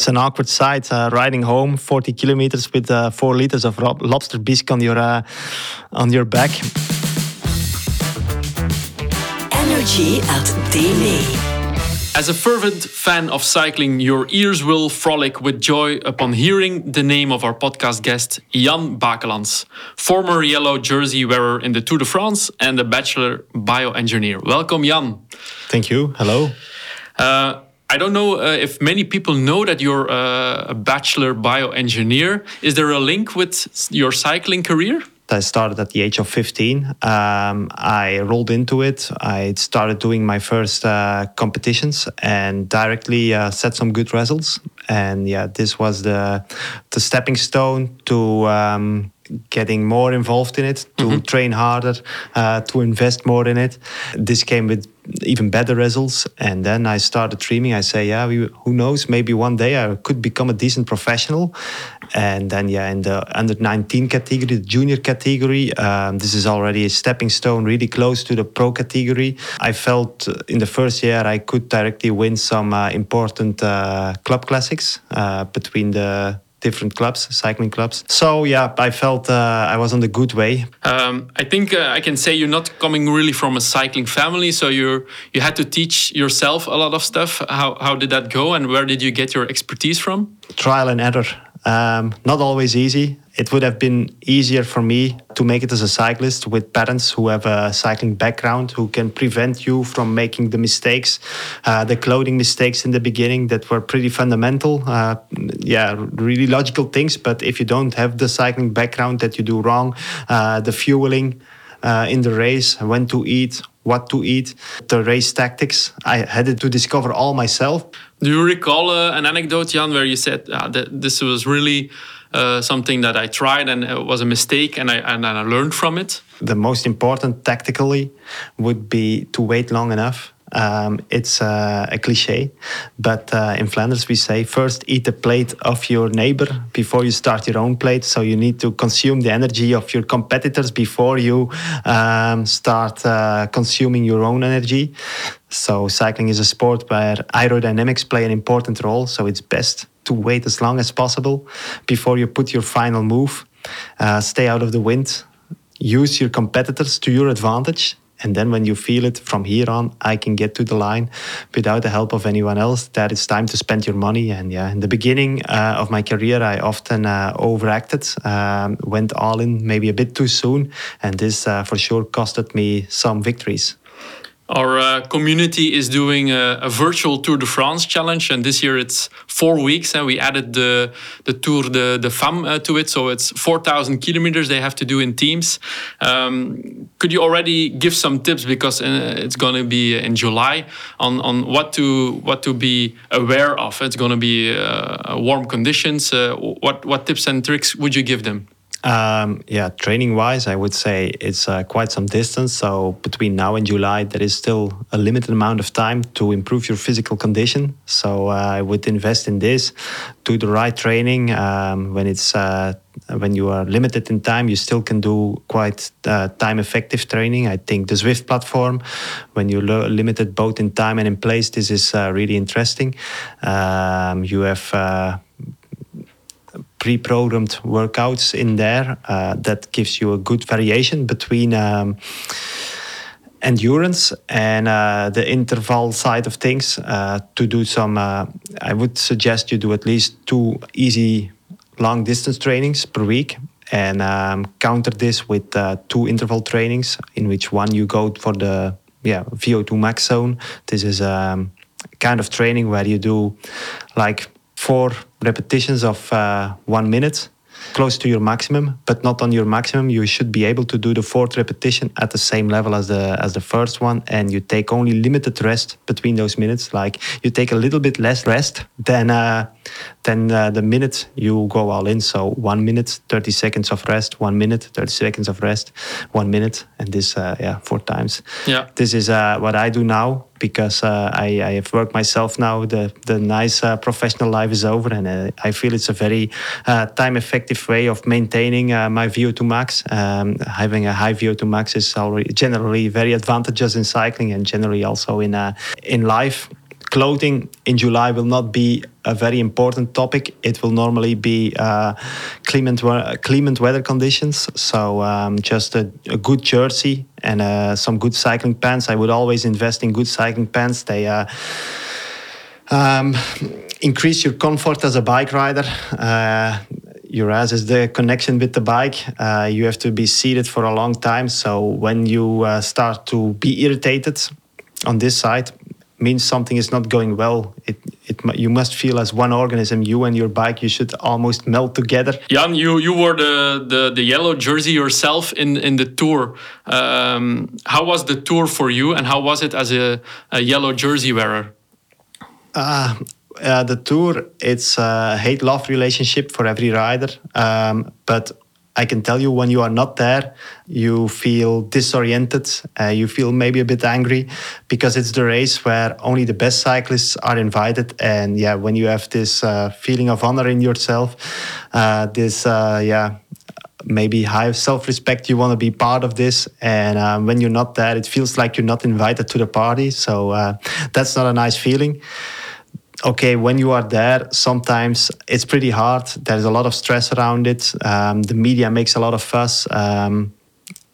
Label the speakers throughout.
Speaker 1: It's an awkward sight uh, riding home 40 kilometers with uh, four liters of lobster bisque on your uh, on your back.
Speaker 2: Energy at DEME.
Speaker 3: As a fervent fan of cycling, your ears will frolic with joy upon hearing the name of our podcast guest, Jan Bakelants, former yellow jersey wearer in the Tour de France and a bachelor bioengineer. Welcome, Jan.
Speaker 1: Thank you. Hello.
Speaker 3: Uh, I don't know uh, if many people know that you're uh, a bachelor bioengineer. Is there a link with your cycling career?
Speaker 1: I started at the age of 15. Um, I rolled into it. I started doing my first uh, competitions and directly uh, set some good results. And yeah, this was the the stepping stone to um, getting more involved in it, to mm-hmm. train harder, uh, to invest more in it. This came with even better results. And then I started dreaming. I say, yeah, who knows? Maybe one day I could become a decent professional. And then, yeah, in the under 19 category, the junior category, um, this is already a stepping stone, really close to the pro category. I felt in the first year I could directly win some uh, important uh, club classics uh, between the different clubs, cycling clubs. So yeah, I felt uh, I was on the good way.
Speaker 3: Um, I think uh, I can say you're not coming really from a cycling family, so you you had to teach yourself a lot of stuff. How how did that go, and where did you get your expertise from?
Speaker 1: Trial and error. Um, not always easy. It would have been easier for me to make it as a cyclist with parents who have a cycling background who can prevent you from making the mistakes, uh, the clothing mistakes in the beginning that were pretty fundamental. Uh, yeah, really logical things. But if you don't have the cycling background that you do wrong, uh, the fueling uh, in the race, when to eat, what to eat, the race tactics. I had to discover all myself.
Speaker 3: Do you recall uh, an anecdote, Jan, where you said uh, that this was really uh, something that I tried and it was a mistake and I, and I learned from it?
Speaker 1: The most important tactically would be to wait long enough um, it's uh, a cliche, but uh, in Flanders we say first eat the plate of your neighbor before you start your own plate. So you need to consume the energy of your competitors before you um, start uh, consuming your own energy. So cycling is a sport where aerodynamics play an important role. So it's best to wait as long as possible before you put your final move. Uh, stay out of the wind. Use your competitors to your advantage and then when you feel it from here on, I can get to the line without the help of anyone else. That it's time to spend your money. And yeah, in the beginning uh, of my career, I often uh, overacted, um, went all in maybe a bit too soon. And this uh, for sure costed me some victories.
Speaker 3: Our uh, community is doing a, a, virtual Tour de France challenge, and this year it's four weeks, and we added the the Tour de, de Femme uh, to it, so it's four thousand kilometers they have to do in teams. Um, could you already give some tips because uh, it's going to be in July on on what to what to be aware of? It's going to be uh, warm conditions. Uh, what what tips and tricks would you give them?
Speaker 1: Um, yeah, training wise, I would say it's uh, quite some distance. So between now and July, there is still a limited amount of time to improve your physical condition. So uh, I would invest in this, do the right training. Um, when it's uh, when you are limited in time, you still can do quite uh, time effective training. I think the Zwift platform, when you're limited both in time and in place, this is uh, really interesting. Um, you have uh, pre-programmed workouts in there uh, that gives you a good variation between um, endurance and uh, the interval side of things. Uh, to do some uh, i would suggest you do at least two easy long distance trainings per week and um, counter this with uh, two interval trainings in which one you go for the yeah vo2 max zone. This is um, kind of training where you do like four repetitions of uh, one minute close to your maximum, but not on your maximum. You should be able to do the fourth repetition at the same level as the as the first one, and you take only limited rest between those minutes. Like you take a little bit less rest than uh, than uh, the minutes you go all in. So one minute, thirty seconds of rest, one minute, thirty seconds of rest, one minute, and this uh, yeah four times.
Speaker 3: Yeah,
Speaker 1: this is uh, what I do now because uh, I, I, have worked myself now. The the nice uh, professional life is over, and uh, I feel it's a very uh, time effective way of maintaining uh, my VO2 max. Um, having a high VO2 max is already generally very advantageous in cycling and generally also in uh, in life clothing in July will not be a very important topic. It will normally be uh, clement, clement weather conditions. So um, just a, a, good jersey and uh, some good cycling pants. I would always invest in good cycling pants. They uh, um, increase your comfort as a bike rider. Uh, your ass is the connection with the bike. Uh, you have to be seated for a long time. So when you uh, start to be irritated on this side, means something is not going well. It, it you must feel as one organism. You and your bike, you should almost melt together.
Speaker 3: Jan, you you wore the the, the yellow jersey yourself in in the tour. Um, how was the tour for you, and how was it as a, a yellow jersey wearer?
Speaker 1: Uh, uh, the tour, it's a hate love relationship for every rider. Um, but I can tell you when you are not there, you feel disoriented. Uh, you feel maybe a bit angry because it's the race where only the best cyclists are invited. And yeah, when you have this uh, feeling of honor in yourself, uh, this, uh, yeah, maybe high self-respect you want to be part of this and um, when you're not there it feels like you're not invited to the party so uh, that's not a nice feeling okay, when you are there, sometimes it's pretty hard. There's a lot of stress around it. Um, the media makes a lot of fuss. Um,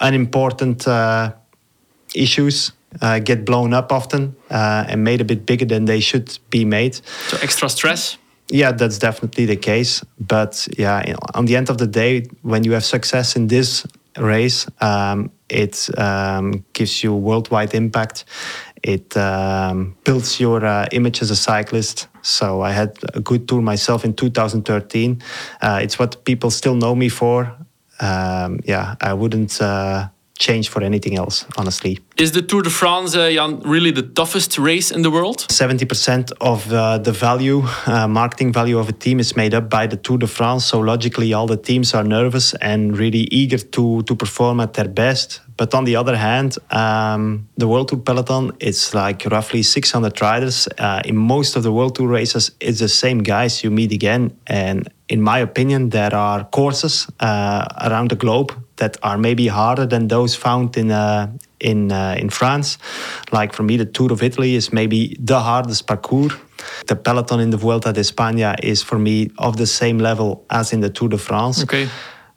Speaker 1: unimportant uh, issues uh, get blown up often uh, and made a bit bigger than they should be made.
Speaker 3: So extra stress.
Speaker 1: Yeah, that's definitely the case. But yeah, on the end of the day, when you have success in this race, um, it um, gives you worldwide impact it um, builds your uh, image as a cyclist. So I had a good tour myself in 2013. Uh, it's what people still know me for. Um, yeah, I wouldn't uh, change for anything else, honestly.
Speaker 3: Is the Tour de France, uh, Jan, really the toughest race in the world?
Speaker 1: 70% of uh, the value, uh, marketing value of a team is made up by the Tour de France. So logically, all the teams are nervous and really eager to, to perform at their best. But on the other hand, um, the World Tour peloton, it's like roughly 600 riders. Uh, in most of the World Tour races, it's the same guys you meet again. And in my opinion, there are courses uh, around the globe that are maybe harder than those found in uh, in uh, in France. Like for me, the Tour of Italy is maybe the hardest parcours. The peloton in the Vuelta de España is for me of the same level as in the Tour de France.
Speaker 3: Okay.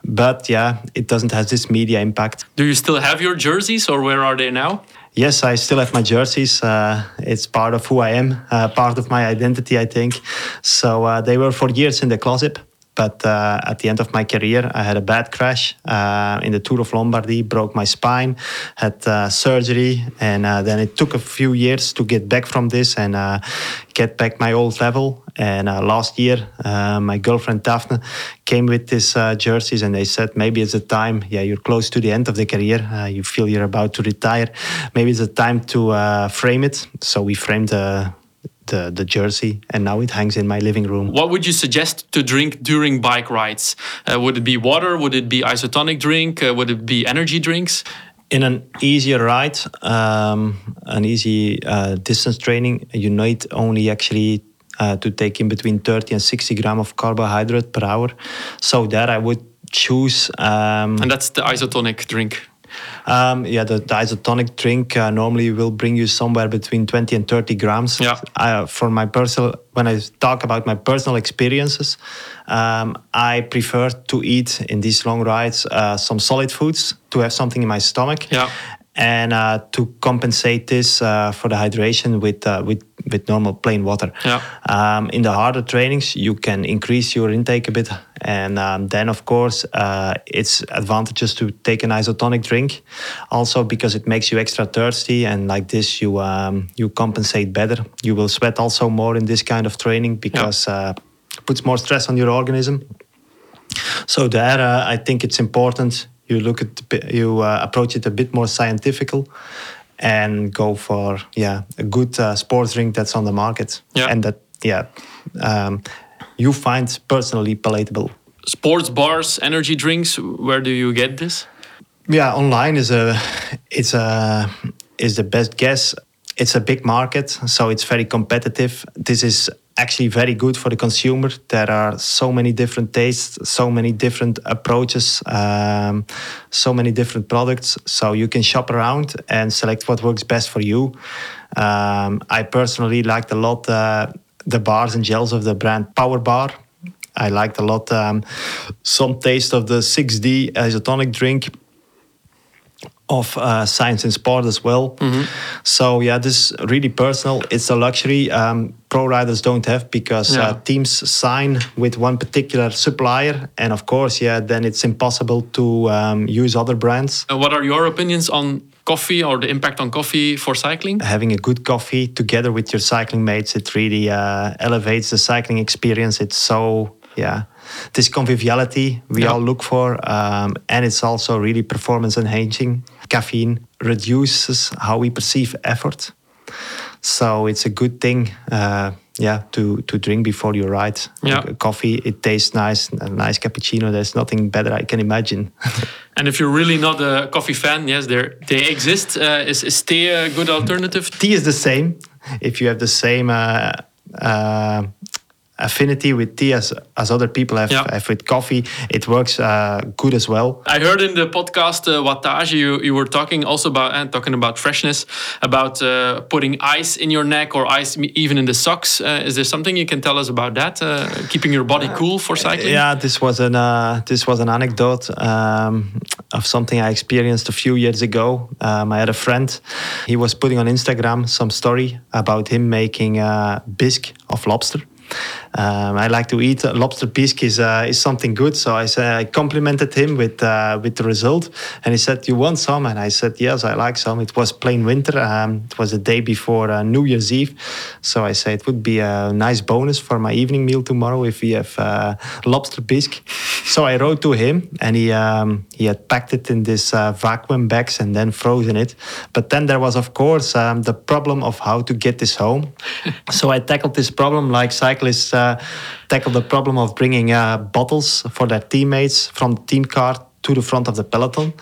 Speaker 1: But yeah, it doesn't have this media impact.
Speaker 3: Do you still have your jerseys, or where are they now?
Speaker 1: Yes, I still have my jerseys. Uh, it's part of who I am, uh, part of my identity, I think. So uh, they were for years in the closet. But uh, at the end of my career, I had a bad crash uh, in the Tour of Lombardy, broke my spine, had uh, surgery, and uh, then it took a few years to get back from this and uh, get back my old level. And uh, last year, my girlfriend Daphne came with these jerseys, and they said maybe it's a time. Yeah, you're close to the end of the career. you feel you're about to retire. Maybe it's a time to frame it. So we framed the the, the jersey, and now it hangs in my living room.
Speaker 3: What would you suggest to drink during bike rides? Uh, would it be water? Would it be isotonic drink? Uh, would it be energy drinks?
Speaker 1: In an easier ride, um, an easy uh, distance training, you need only actually uh, to take in between 30 and 60 gram of carbohydrate per hour. So there I would choose. Um,
Speaker 3: and that's the isotonic drink.
Speaker 1: Um, yeah, the, the, isotonic drink uh, normally will bring you somewhere between 20 and 30 grams.
Speaker 3: Yeah.
Speaker 1: Uh, for my personal, when I talk about my personal experiences, um, I prefer to eat in these long rides uh, some solid foods to have something in my stomach.
Speaker 3: Yeah
Speaker 1: and uh, to compensate this uh, for the hydration with uh, with with normal plain water.
Speaker 3: Yeah.
Speaker 1: Um, in the harder trainings, you can increase your intake a bit, and um, then of course uh, it's advantageous to take an isotonic drink, also because it makes you extra thirsty, and like this you um, you compensate better. You will sweat also more in this kind of training because yeah. Uh, it puts more stress on your organism. So there, uh, I think it's important you look at you uh, approach it a bit more scientifical and go for yeah a good uh, sports drink that's on the market.
Speaker 3: Yeah.
Speaker 1: and that yeah um, you find personally palatable.
Speaker 3: Sports bars energy drinks where do you get this?
Speaker 1: Yeah online is a it's a is the best guess. It's a big market so it's very competitive. This is actually very good for the consumer. There are so many different tastes, so many different approaches, um, so many different products. So you can shop around and select what works best for you. Um, I personally liked a lot uh, the bars and gels of the brand Power Bar. I liked a lot um, some taste of the 6D isotonic drink of uh, science and sport as well. So yeah, this is really personal. It's a luxury um, pro riders don't have because
Speaker 3: Yeah.
Speaker 1: uh, teams sign with one particular supplier, and of course, yeah, then it's impossible to um, use other brands.
Speaker 3: Uh, what are your opinions on coffee or the impact on coffee for cycling?
Speaker 1: Having a good coffee together with your cycling mates, it really uh, elevates the cycling experience. It's so yeah, this conviviality we
Speaker 3: Yeah.
Speaker 1: all look for, um, and it's also really performance enhancing. Caffeine reduces how we perceive effort, so it's a good thing. Uh, yeah, to, to drink before you ride.
Speaker 3: Yeah.
Speaker 1: coffee. It tastes nice. A nice cappuccino. There's nothing better I can imagine.
Speaker 3: And if you're really not a coffee fan, yes, they they exist. Uh, is, is tea a good alternative?
Speaker 1: tea is the same. If you have the same uh, uh, affinity with tea as, as other people have,
Speaker 3: Yeah.
Speaker 1: have with coffee, it works uh, good as well.
Speaker 3: I heard in the podcast uh, Wattage you, you were talking also about and talking about freshness, about uh, putting ice in your neck or ice even in the socks. Uh, is there something you can tell us about that? Uh, keeping your body cool for cycling?
Speaker 1: Yeah, this was an uh, this was an anecdote um, of something I experienced a few years ago. Um, I had a friend; he was putting on Instagram some story about him making a bisque of lobster. Um, I like to eat lobster bisque is uh, is something good, so I said I complimented him with uh, with the result, and he said, "You want some?" And I said, "Yes, I like some." It was plain winter. Um, it was the day before uh, New Year's Eve, so I said it would be a nice bonus for my evening meal tomorrow if we have uh, lobster bisque. so I wrote to him, and he um, he had packed it in this uh, vacuum bags and then frozen it. But then there was, of course, um, the problem of how to get this home. so I tackled this problem like cyclists uh, tackle the problem of bringing uh, bottles for their teammates from the team car to the front of the peloton.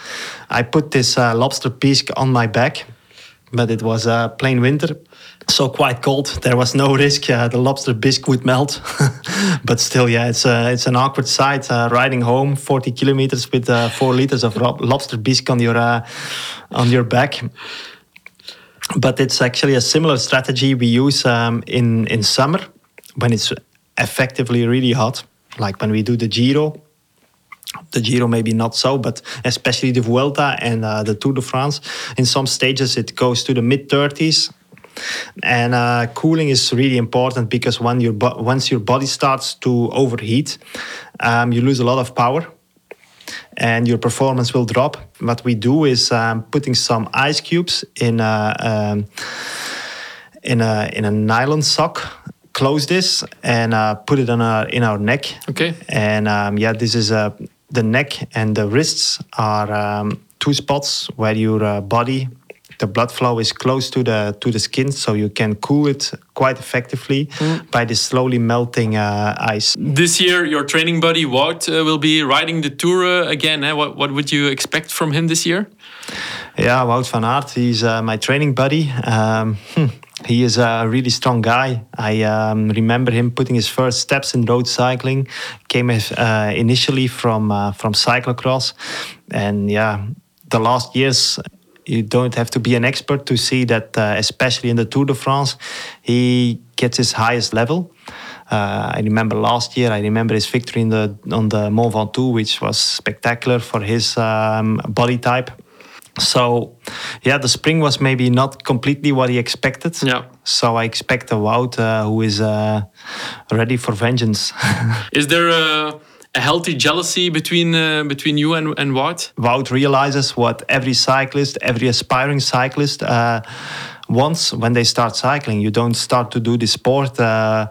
Speaker 1: I put this uh, lobster bisque on my back, but it was uh, plain winter. So quite cold. There was no risk uh, the lobster bisque would melt, but still, yeah, it's uh, it's an awkward sight uh, riding home 40 kilometers with uh, four liters of lobster bisque on your on your back but it's actually a similar strategy we use um, in in summer when it's effectively really hot, like when we do the Giro. The Giro maybe not so, but especially the Vuelta and uh, the Tour de France. In some stages, it goes to the mid 30s, and uh, cooling is really important because when your once your body starts to overheat, um, you lose a lot of power and your performance will drop. What we do is um, putting some ice cubes in a, um, in a in a nylon sock. Close this and uh, put it on our in our neck.
Speaker 3: Okay.
Speaker 1: And um, yeah, this is uh, the neck and the wrists are um, two spots where your uh, body, the blood flow is close to the to the skin, so you can cool it quite effectively by this slowly melting uh, ice.
Speaker 3: This year, your training buddy Wout uh, will be riding the Tour uh, again. Eh? What, what would you expect from him this year?
Speaker 1: Yeah, Wout van Aert, he's uh, my training buddy. Um, hmm, he is a really strong guy. I um, remember him putting his first steps in road cycling. Came uh, initially from uh, from cyclocross, and yeah, the last years you don't have to be an expert to see that, uh, especially in the Tour de France, he gets his highest level. Uh, I remember last year. I remember his victory in the on the Mont Ventoux, which was spectacular for his um, body type. So, yeah, the spring was maybe not completely what he expected.
Speaker 3: Yeah.
Speaker 1: So I expect a Wout uh, who is uh, ready for vengeance.
Speaker 3: Is there a, a healthy jealousy between uh, between you and, and Wout?
Speaker 1: Wout realizes what every cyclist, every aspiring cyclist uh, wants when they start cycling. You don't start to do the sport uh,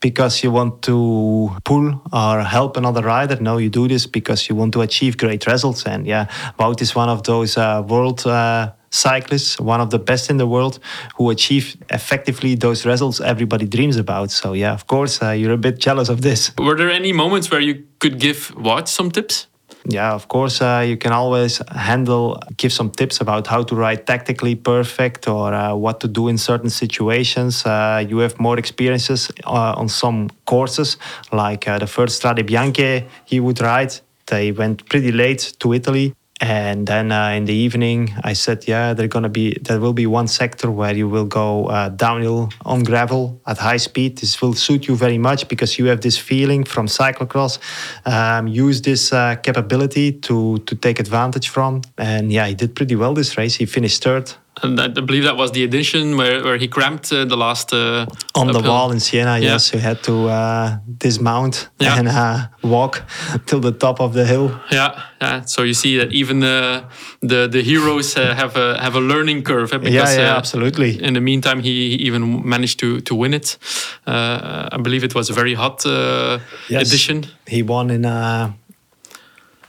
Speaker 1: because you want to pull or help another rider. No, you do this because you want to achieve great results. And yeah, Wout is one of those uh, world. Uh, cyclists, one of the best in the world, who achieve effectively those results everybody dreams about. So yeah, of course, uh, you're a bit jealous of this.
Speaker 3: Were there any moments where you could give Wout some tips?
Speaker 1: yeah, of course, uh, you can always handle, give some tips about how to ride tactically perfect or uh, what to do in certain situations. Uh, you have more experiences uh, on some courses, like uh, the first Strade Bianche he would ride. They went pretty late to Italy and then uh, in the evening i said yeah there's gonna be there will be one sector where you will go uh, downhill on gravel at high speed. This will suit you very much because you have this feeling from cyclocross. Um, use this uh, capability to to take advantage from. And yeah he did pretty well this race. He finished third
Speaker 3: and I believe that was the edition where, where he cramped uh, the last uh,
Speaker 1: on the wall in Siena.
Speaker 3: Yeah.
Speaker 1: Yes, you had to uh, dismount
Speaker 3: Yeah.
Speaker 1: and uh, walk till the top of the hill.
Speaker 3: Yeah, yeah. So you see that even uh, the the heroes uh, have a have a learning curve. eh,
Speaker 1: Yeah,
Speaker 3: Because,
Speaker 1: yeah,
Speaker 3: uh,
Speaker 1: absolutely.
Speaker 3: In the meantime, he, he even managed to to win it. Uh, I believe it was a very hot uh,
Speaker 1: Yes.
Speaker 3: edition.
Speaker 1: He won in uh,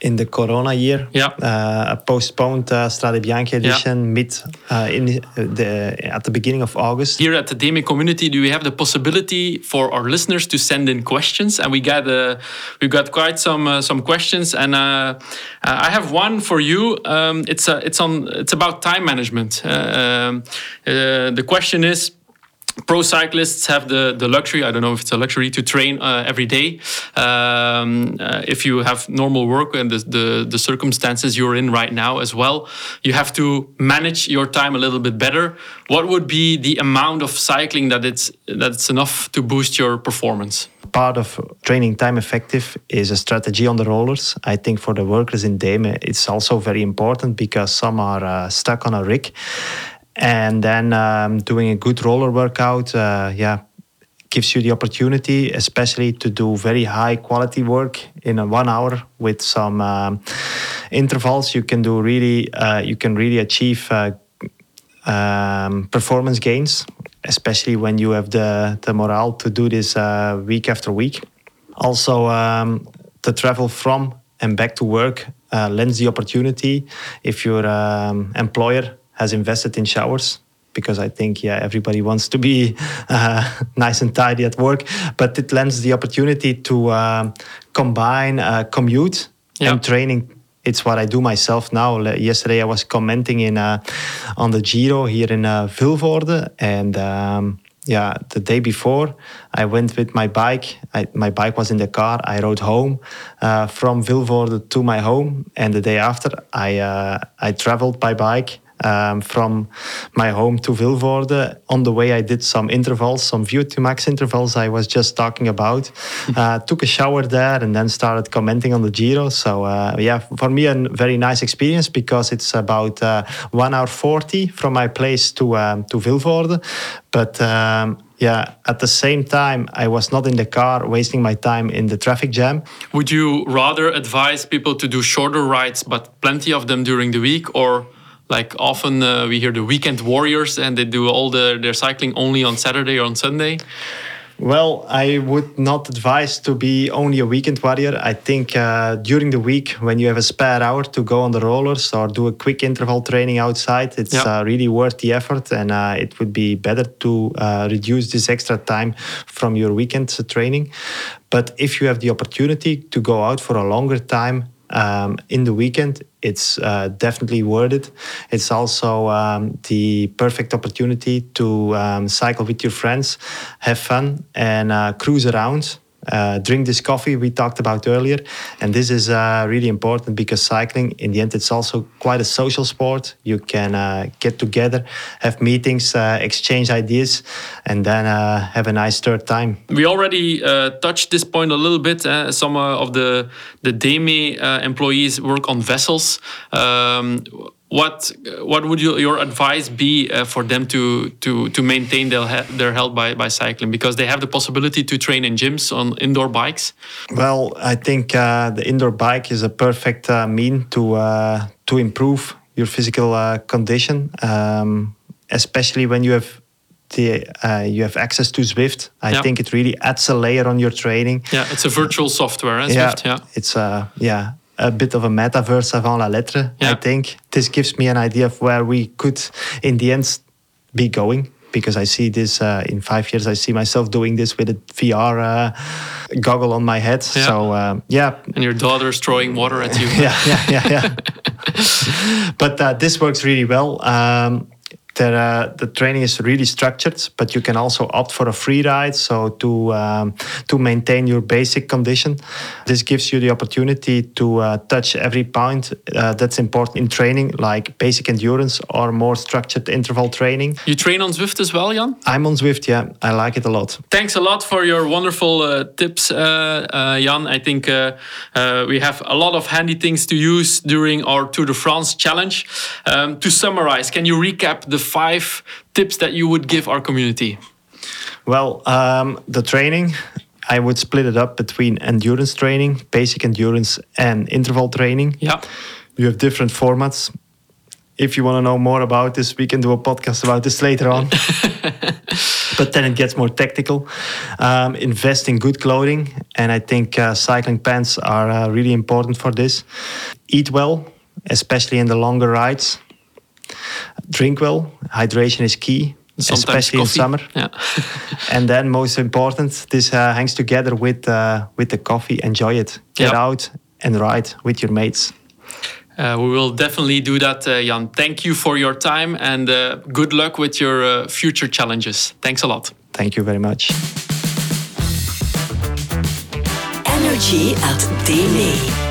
Speaker 1: in the Corona year.
Speaker 3: Yeah.
Speaker 1: Uh, a postponed uh, Strade Bianche edition mid uh, in uh, the at the beginning of August.
Speaker 3: Here at the Deme community, do we have the possibility for our listeners to send in questions? And we got uh, we got quite some uh, some questions, and I have one for you. Um, it's it's on it's about time management. Uh, um, uh, the question is. Pro cyclists have the, the luxury, I don't know if it's a luxury, to train uh, every day. Um, uh, if you have normal work and the, the, the circumstances you're in right now as well, you have to manage your time a little bit better. What would be the amount of cycling that it's, that's enough to boost your performance?
Speaker 1: part of training time effective is a strategy on the rollers. I think for the workers in DEME, it's also very important because some are uh, stuck on a rig. And then um, doing a good roller workout, uh, yeah, gives you the opportunity, especially to do very high quality work in a one hour with some um, intervals. You can do really, uh, you can really achieve uh, um, performance gains, especially when you have the, the morale to do this uh, week after week. Also, um, the travel from and back to work uh, lends the opportunity if your um, employer has invested in showers. Because I think, yeah, everybody wants to be uh, nice and tidy at work, but it lends the opportunity to um, combine uh, commute
Speaker 3: Yeah.
Speaker 1: and training it's what I do myself now. Yesterday I was commenting in uh, on the Giro here in uh, Vilvoorde, and um, yeah, the day before I went with my bike. I, my bike was in the car. I rode home uh, from Vilvoorde to my home, and the day after I uh, I traveled by bike. Um, from my home to Vilvoorde. On the way, I did some intervals, some VO2 max intervals I was just talking about. Uh, took a shower there and then started commenting on the Giro. So, uh, yeah, for me, a very nice experience because it's about uh, one hour 40 from my place to, um, to Vilvoorde. But um, yeah, at the same time, I was not in the car wasting my time in the traffic jam.
Speaker 3: Would you rather advise people to do shorter rides, but plenty of them during the week, or like often uh, we hear the weekend warriors and they do all the, their cycling only on Saturday or on Sunday?
Speaker 1: Well, I would not advise to be only a weekend warrior. I think uh, during the week, when you have a spare hour to go on the rollers or do a quick interval training outside, it's
Speaker 3: Yeah.
Speaker 1: uh, really worth the effort. And uh, it would be better to uh, reduce this extra time from your weekend training. But if you have the opportunity to go out for a longer time, um, in the weekend, it's uh, definitely worth it. It's also um, the perfect opportunity to um, cycle with your friends, have fun, and uh, cruise around. Uh, drink this coffee we talked about earlier, and this is uh, really important because cycling, in the end, it's also quite a social sport. You can uh, get together, have meetings, uh, exchange ideas, and then uh, have a nice third time.
Speaker 3: We already uh, touched this point a little bit. Uh, some of the the DEME employees work on vessels. Um, what what would you, your advice be uh, for them to to to maintain their he- their health by, by cycling because they have the possibility to train in gyms on indoor bikes?
Speaker 1: Well, I think uh, the indoor bike is a perfect uh, mean to uh, to improve your physical uh, condition, um, especially when you have the uh, you have access to Zwift. I
Speaker 3: Yeah.
Speaker 1: think it really adds a layer on your training.
Speaker 3: Yeah, it's a virtual software, eh, Zwift. Yeah.
Speaker 1: it's uh, yeah a bit of a metaverse avant la lettre.
Speaker 3: Yeah.
Speaker 1: I think this gives me an idea of where we could, in the end, be going because I see this uh, in five years. I see myself doing this with a VR uh, goggle on my head.
Speaker 3: Yeah.
Speaker 1: So um, yeah,
Speaker 3: And your daughter's throwing water at you.
Speaker 1: yeah, yeah, yeah, yeah. but uh, this works really well. Um, there, uh, the training is really structured, but you can also opt for a free ride. So to um, to maintain your basic condition, this gives you the opportunity to uh, touch every point uh, that's important in training, like basic endurance or more structured interval training.
Speaker 3: You train on Zwift as well, Jan?
Speaker 1: I'm on Zwift, yeah, I like it a lot.
Speaker 3: Thanks a lot for your wonderful uh, tips, uh, uh, Jan. I think uh, uh, we have a lot of handy things to use during our Tour de France challenge. Um, to summarize, can you recap the five tips that you would give our community?
Speaker 1: Well, um, the training, I would split it up between endurance training, basic endurance, and interval training.
Speaker 3: Yeah.
Speaker 1: You have different formats. If you want to know more about this, we can do a podcast about this later on. but then it gets more technical. Um, invest in good clothing, and I think uh, cycling pants are uh, really important for this. Eat well, especially in the longer rides. Drink well. Hydration is key,
Speaker 3: Sometimes
Speaker 1: especially in summer.
Speaker 3: Yeah.
Speaker 1: And then, most important, this uh, hangs together with uh, with the coffee. Enjoy it. Get
Speaker 3: Yeah.
Speaker 1: out and ride with your mates.
Speaker 3: Uh, we will definitely do that, uh, Jan. Thank you for your time and uh, good luck with your uh, future challenges. Thanks a lot.
Speaker 1: Thank you very much.
Speaker 2: Energy at DEME.